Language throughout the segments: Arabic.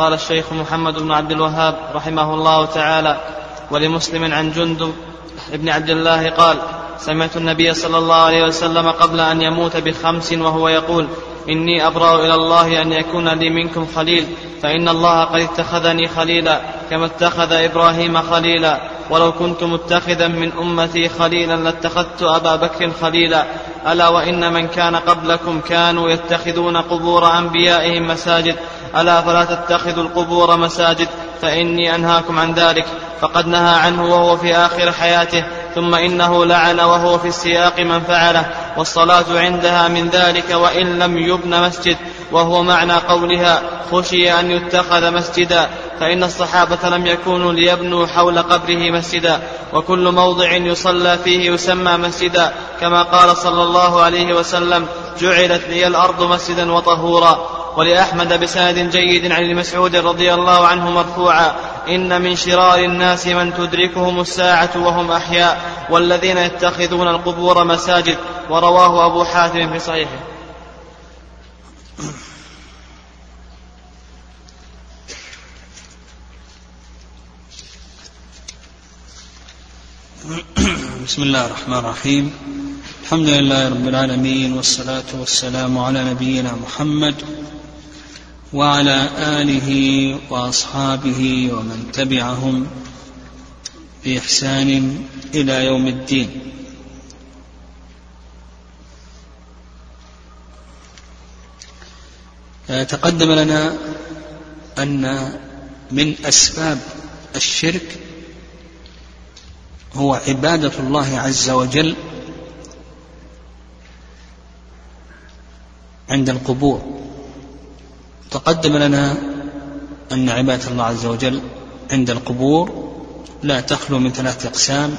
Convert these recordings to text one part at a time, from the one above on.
قال الشيخ محمد بن عبد الوهاب رحمه الله تعالى ولمسلم عن جندب ابن عبد الله قال سمعت النبي صلى الله عليه وسلم قبل أن يموت بخمس وهو يقول إني أبرأ إلى الله أن يكون لي منكم خليل فإن الله قد اتخذني خليلا. كما اتخذ إبراهيم خليلا. ولو كنت متخذا من أمتي خليلا لاتخذت أبا بكر خليلا. ألا وإن من كان قبلكم كانوا يتخذون قبور أنبيائهم مساجد. ألا فلا تتخذوا القبور مساجد فإني أنهاكم عن ذلك. فقد نهى عنه وهو في آخر حياته ثم إنه لعن وهو في السياق من فعله. والصلاة عندها من ذلك وإن لم يبن مسجد. وهو معنى قولها خشي أن يتخذ مسجدا. فإن الصحابة لم يكونوا ليبنوا حول قبره مسجدا وكل موضع يصلى فيه يسمى مسجدا. كما قال صلى الله عليه وسلم جعلت لي الأرض مسجدا وطهورا. ولأحمد بسند جيد عن المسعود رضي الله عنه مرفوعا إن من شرار الناس من تدركهم الساعة وهم أحياء والذين يتخذون القبور مساجد. ورواه أبو حاتم في صحيحه. بسم الله الرحمن الرحيم. الحمد لله رب العالمين والصلاة والسلام على نبينا محمد وعلى آله وأصحابه ومن تبعهم بإحسان إلى يوم الدين. تقدم لنا أن من أسباب الشرك هو عبادة الله عز وجل عند القبور. تقدم لنا أن عبادة الله عز وجل عند القبور لا تخلو من ثلاثة أقسام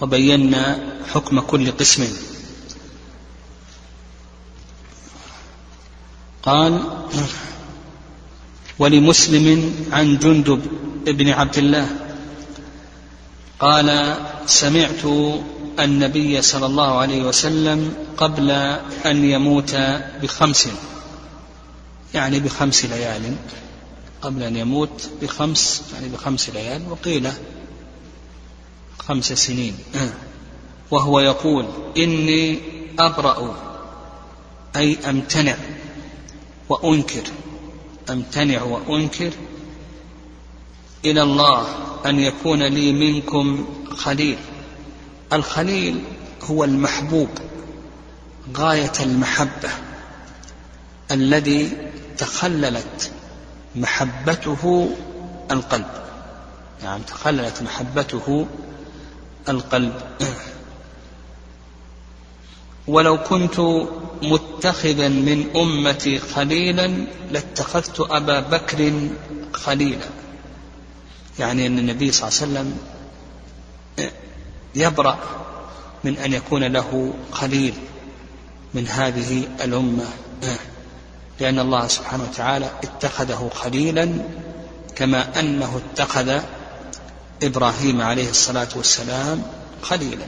وبينا حكم كل قسم قال ولمسلم عن جندب بن عبد الله قال سمعت النبي صلى الله عليه وسلم قبل أن يموت بخمس يعني بخمس ليال. قبل أن يموت بخمس يعني بخمس ليال وقيل خمس سنين. وهو يقول إني أبرأ أي أمتنع وأنكر أمتنع وأنكر إلى الله أن يكون لي منكم خليل. الخليل هو المحبوب غاية المحبة الذي تخللت محبته القلب. نعم تخللت محبته القلب. ولو كنت متخذا من أمتي خليلا لاتخذت أبا بكر خليلا. يعني أن النبي صلى الله عليه وسلم يبرأ من أن يكون له خليل من هذه الأمة. لأن الله سبحانه وتعالى اتخذه خليلا كما أنه اتخذ إبراهيم عليه الصلاة والسلام خليلا.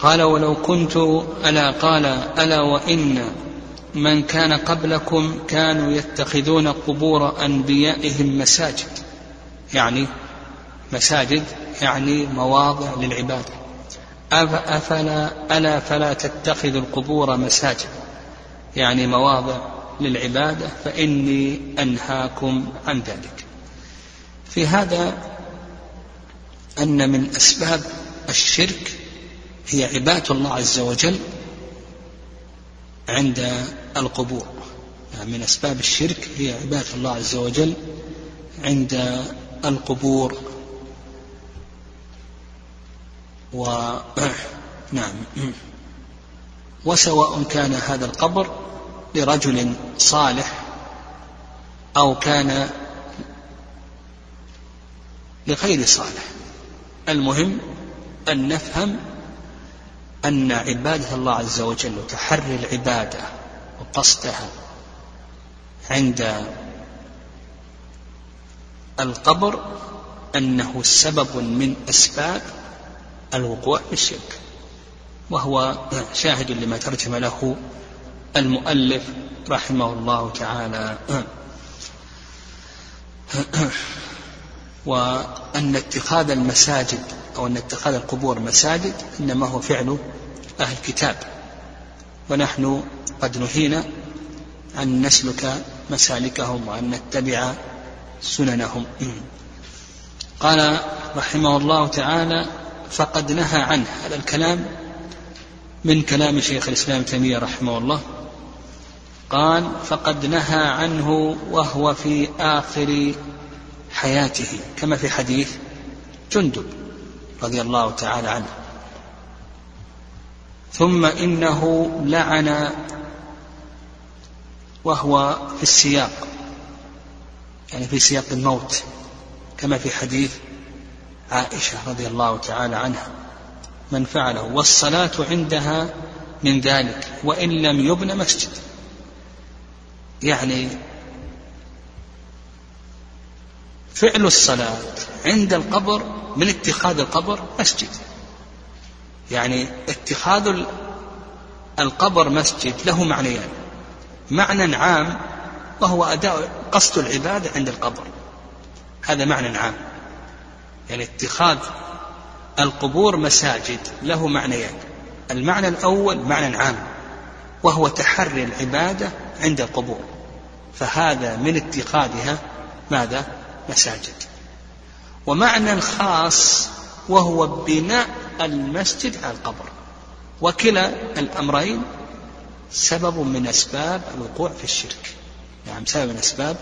قال ولو كنت ألا قال ألا وإن من كان قبلكم كانوا يتخذون قبور أنبيائهم مساجد. يعني مساجد يعني مواضع للعبادة. أفلا ألا فلا تتخذوا القبور مساجد. يعني مواضع للعبادة فإني أنهاكم عن ذلك. في هذا أن من أسباب الشرك هي عبادة الله عز وجل عند القبور. يعني من أسباب الشرك هي عبادة الله عز وجل عند القبور. و نعم. وسواء كان هذا القبر لرجل صالح أو كان لغير صالح. المهم أن نفهم أن عبادة الله عز وجل وتحري العبادة. وقصدها عند القبر أنه سبب من أسباب الوقوع في الشرك وهو شاهد لما ترجم له المؤلف رحمه الله تعالى. وأن اتخاذ المساجد أو أن اتخاذ القبور مساجد إنما هو فعل أهل الكتاب ونحن قد نهينا أن نسلك مسالكهم وأن نتبع سننهم. قال رحمه الله تعالى فقد نهى عنه. هذا الكلام من كلام شيخ الإسلام تيمية رحمه الله. قال فقد نهى عنه وهو في آخر حياته. كما في حديث جندب رضي الله تعالى عنه. ثم إنه لعن وهو في السياق يعني في سياق الموت كما في حديث عائشة رضي الله تعالى عنها من فعله والصلاة عندها من ذلك وإن لم يبن مسجد. يعني فعل الصلاة عند القبر من اتخاذ القبر مسجد. يعني اتخاذ القبر مسجد له معنيان. معنى عام وهو أداء قصد العبادة عند القبر. هذا معنى عام. يعني اتخاذ القبور مساجد له معنيان المعنى الأول معنى عام وهو تحري العبادة عند القبور. فهذا من اتخاذها ماذا؟ مساجد. ومعنى خاص وهو بناء المسجد على القبر. وكلا الأمرين سبب من أسباب الوقوع في الشرك نعم سبب من أسباب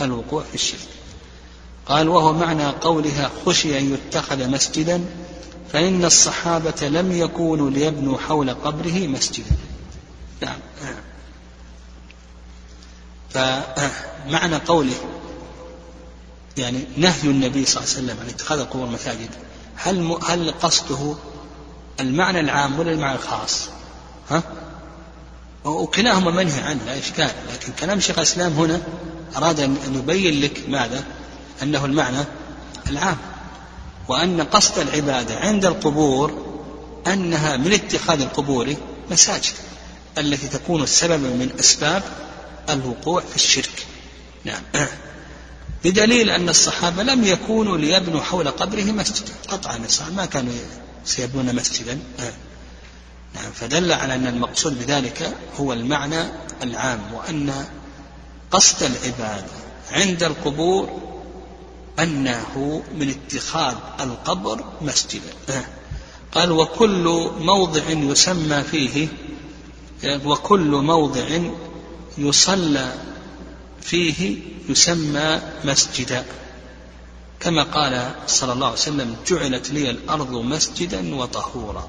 الوقوع في الشرك قال وهو معنى قولها خشي أن يتخذ مسجدا فإن الصحابة لم يكونوا ليبنوا حول قبره مسجدا نعم فمعنى قوله يعني نهي النبي صلى الله عليه وسلم عن اتخاذ القبور مساجد هل هل قصده المعنى العام ولا المعنى الخاص؟ ها؟ وكلاهما منهي عنه لا إشكال. لكن كلام شيخ الإسلام هنا أراد أن يبين لك ماذا؟ أنه المعنى العام. وأن قصد العبادة عند القبور أنها من اتخاذ القبور مساجد التي تكون سببا من أسباب الوقوع في الشرك. نعم. بدليل أن الصحابة لم يكونوا ليبنوا حول قبره مسجدا. قطعا ما كانوا سيبنون مسجدا. نعم فدل على أن المقصود بذلك هو المعنى العام وأن قصد العبادة عند القبور أنه من اتخاذ القبر مسجدا. قال وكل موضع يسمى فيه وكل موضع يصلى فيه يسمى مسجدا. كما قال صلى الله عليه وسلم جعلت لي الأرض مسجدا وطهورا.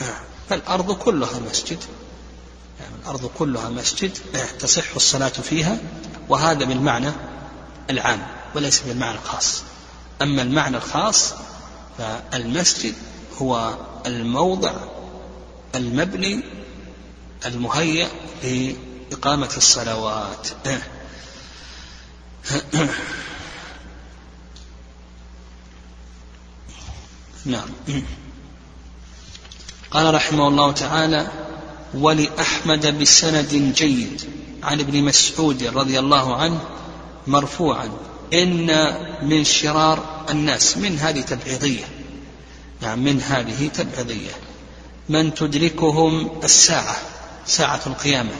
نعم. فالأرض كلها مسجد. يعني الأرض كلها مسجد تصح الصلاة فيها وهذا بالمعنى العام وليس بالمعنى الخاص. أما المعنى الخاص فالمسجد هو الموضع المبني المهيأ لإقامة الصلوات. نعم. قال رحمه الله تعالى ولأحمد بسند جيد. عن ابن مسعود رضي الله عنه مرفوعا إن من شرار الناس من هذه تبعيضية. نعم من هذه تبعيضية. من تدركهم الساعة ساعة القيامة.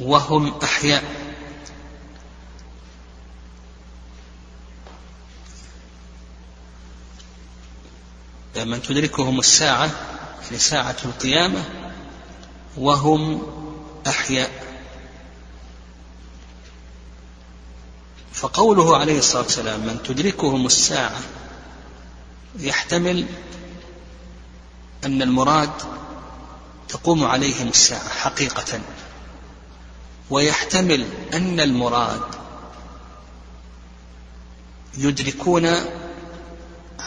وهم أحياء. من تدركهم الساعة يعني ساعة القيامة وهم أحياء. فقوله عليه الصلاة والسلام من تدركهم الساعة يحتمل أن المراد تقوم عليهم الساعة حقيقة ويحتمل أن المراد يدركون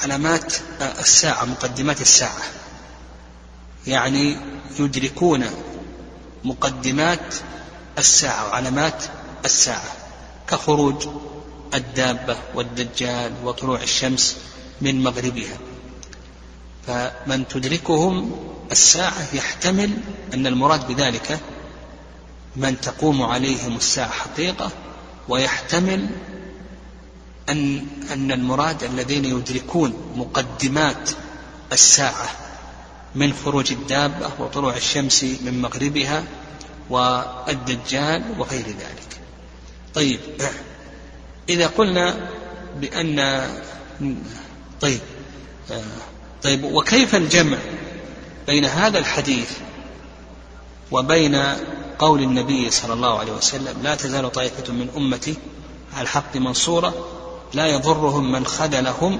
علامات الساعة مقدمات الساعة. يعني يدركون مقدمات الساعة وعلامات الساعة. كخروج الدابة والدجال وطلوع الشمس من مغربها. فمن تدركهم الساعة يحتمل أن المراد بذلك من تقوم عليهم الساعة حقيقة ويحتمل أن أن المراد الذين يدركون مقدمات الساعة من خروج الدابة وطلوع الشمس من مغربها والدجال وغير ذلك. طيب إذا قلنا بأن طيب طيب وكيف الجمع بين هذا الحديث وبين قول النبي صلى الله عليه وسلم لا تزال طائفة من أمتي على الحق منصورة لا يضرهم من خذلهم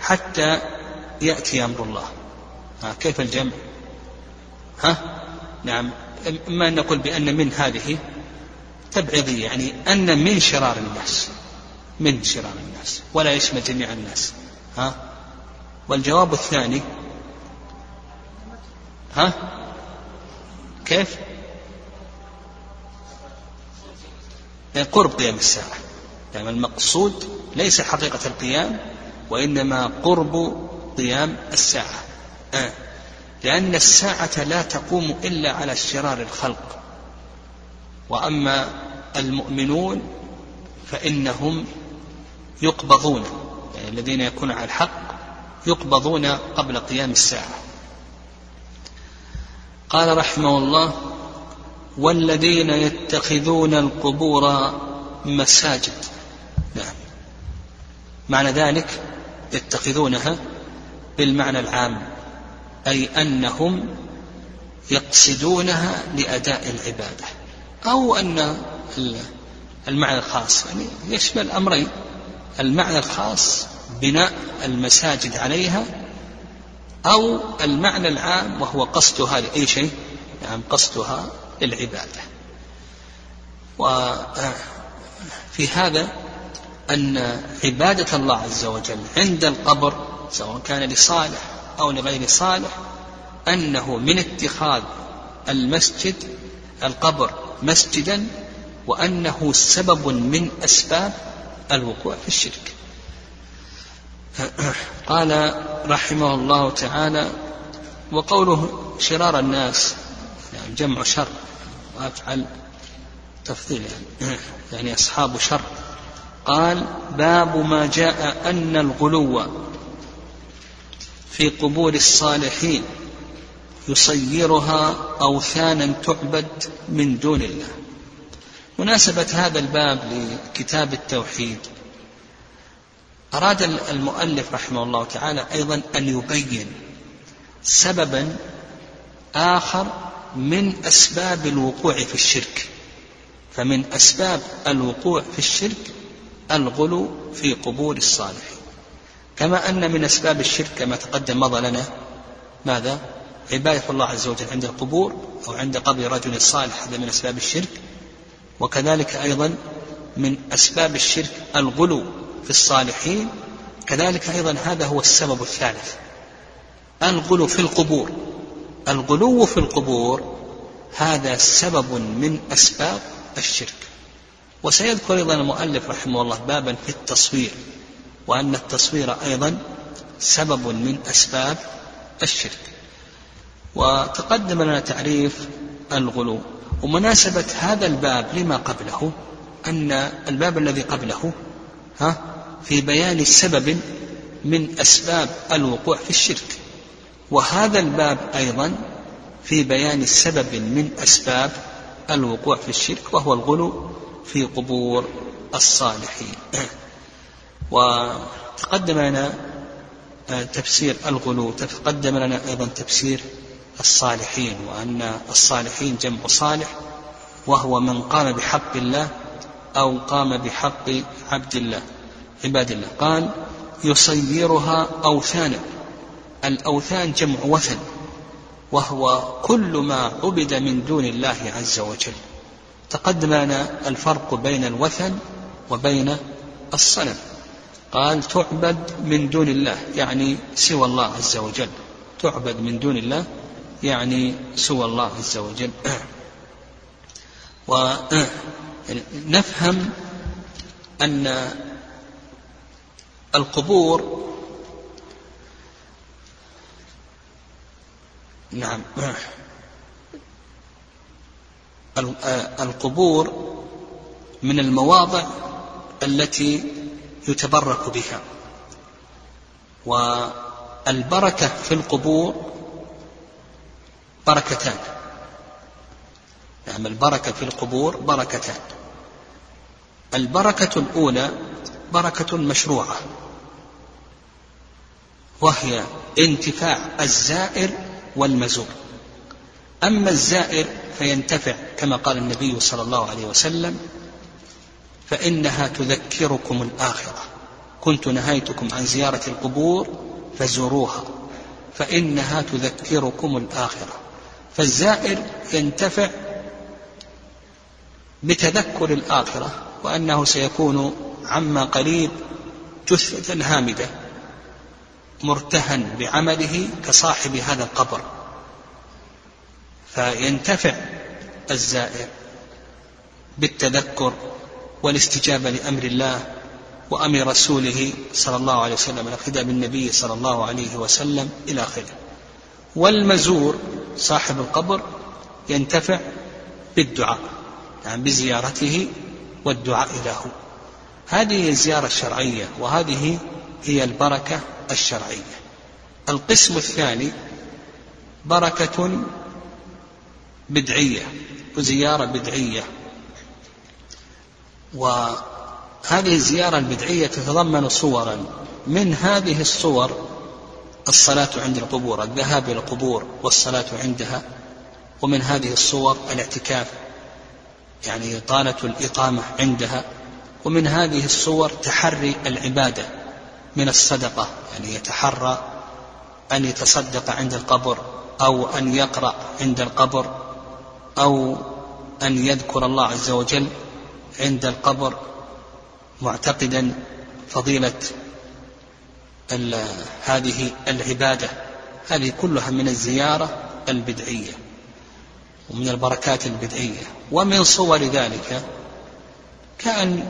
حتى يأتي أمر الله. ها كيف الجمع؟ ها؟ نعم. إما أن نقول بأن من هذه تبعيضية يعني أن من شرار الناس من شرار الناس ولا يشمل جميع الناس. ها؟ والجواب الثاني ها؟ كيف؟ قرب قيام الساعة. يعني المقصود ليس حقيقة القيام وإنما قرب قيام الساعة. آه. لأن الساعة لا تقوم إلا على شرار الخلق. وأما المؤمنون فإنهم يقبضون يعني الذين يكونون على الحق يقبضون قبل قيام الساعة. قال رحمه الله والذين يتخذون القبور مساجد معنى ذلك يتخذونها بالمعنى العام أي أنهم يقصدونها لأداء العبادة أو أن المعنى الخاص يعني يشمل أمرين المعنى الخاص بناء المساجد عليها أو المعنى العام وهو قصدها لأي شيء يعني قصدها للعبادة. وفي هذا أن عبادة الله عز وجل عند القبر سواء كان لصالح أو لغير صالح أنه من اتخاذ المسجد القبر مسجدا وأنه سبب من أسباب الوقوع في الشرك. قال رحمه الله تعالى وقوله شرار الناس يعني جمع شر وأفعل تفضيل يعني, يعني أصحاب شر. قال باب ما جاء أن الغلو في قبور الصالحين يصيرها أوثانا تعبد من دون الله. مناسبة هذا الباب لكتاب التوحيد. أراد المؤلف رحمه الله تعالى أيضا أن يبين سببا آخر من أسباب الوقوع في الشرك. فمن أسباب الوقوع في الشرك الغلو في قبور الصالحين. كما أن من أسباب الشرك كما تقدم مضى لنا ماذا؟ عبادة الله عز وجل عند القبور أو عند قبر رجل صالح هذا من أسباب الشرك. وكذلك أيضا من أسباب الشرك الغلو في الصالحين. كذلك أيضا هذا هو السبب الثالث. الغلو في القبور. الغلو في القبور هذا سبب من أسباب الشرك. وسيذكر أيضا المؤلف رحمه الله بابا في التصوير وأن التصوير أيضا سبب من أسباب الشرك. وتقدم لنا تعريف الغلو. ومناسبة هذا الباب لما قبله أن الباب الذي قبله ها في بيان سبب من أسباب الوقوع في الشرك. وهذا الباب أيضا في بيان سبب من أسباب الوقوع في الشرك وهو الغلو في قبور الصالحين. وتقدم لنا آه، تفسير الغلو تقدم لنا أيضا تفسير الصالحين وأن الصالحين جمع صالح وهو من قام بحق الله أو قام بحق عبد الله عباد الله. قال يصيرها أوثانا. الأوثان جمع وثن وهو كل ما عبد من دون الله عز وجل. تقدم لنا الفرق بين الوثن وبين الصنم. قال تعبد من دون الله يعني سوى الله عز وجل. تعبد من دون الله يعني سوى الله عز وجل. ونفهم أن القبور نعم. القبور من المواضع التي يتبرك بها. والبركة في القبور بركتان. نعم البركة في القبور بركتان. البركة الأولى بركة مشروعة وهي انتفاع الزائر والمزور أما الزائر فينتفع كما قال النبي صلى الله عليه وسلم فإنها تذكركم الآخرة. كنت نهيتكم عن زيارة القبور فزوروها. فإنها تذكركم الآخرة. فالزائر ينتفع بتذكر الآخرة وأنه سيكون عما قريب جثة هامدة مرتهن بعمله كصاحب هذا القبر. فينتفع الزائر بالتذكر والاستجابة لأمر الله وأمر رسوله صلى الله عليه وسلم الاقتداء بالنبي صلى الله عليه وسلم إلى آخره. والمزور صاحب القبر ينتفع بالدعاء يعني بزيارته والدعاء له. هذه الزيارة الشرعية وهذه هي البركة الشرعية. القسم الثاني بركة بدعية وزيارة بدعية. وهذه الزيارة البدعية تتضمن صورا من هذه الصور الصلاة عند القبور الذهاب إلى القبور والصلاة عندها ومن هذه الصور الاعتكاف يعني إطالة الإقامة عندها ومن هذه الصور تحري العبادة من الصدقة يعني يتحرى أن يتصدق عند القبر أو أن يقرأ عند القبر. أو أن يذكر الله عز وجل عند القبر معتقدا فضيلة هذه العبادة. هذه كلها من الزيارة البدعية ومن البركات البدعية. ومن صور ذلك كأن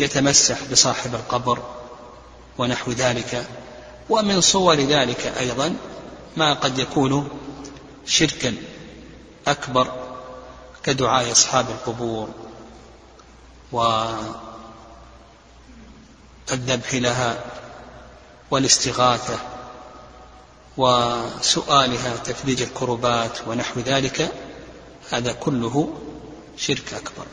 يتمسح بصاحب القبر ونحو ذلك. ومن صور ذلك أيضا ما قد يكون شركا أكبر كدعاء أصحاب القبور والذبح لها والاستغاثة وسؤالها تفريج الكربات ونحو ذلك هذا كله شرك أكبر.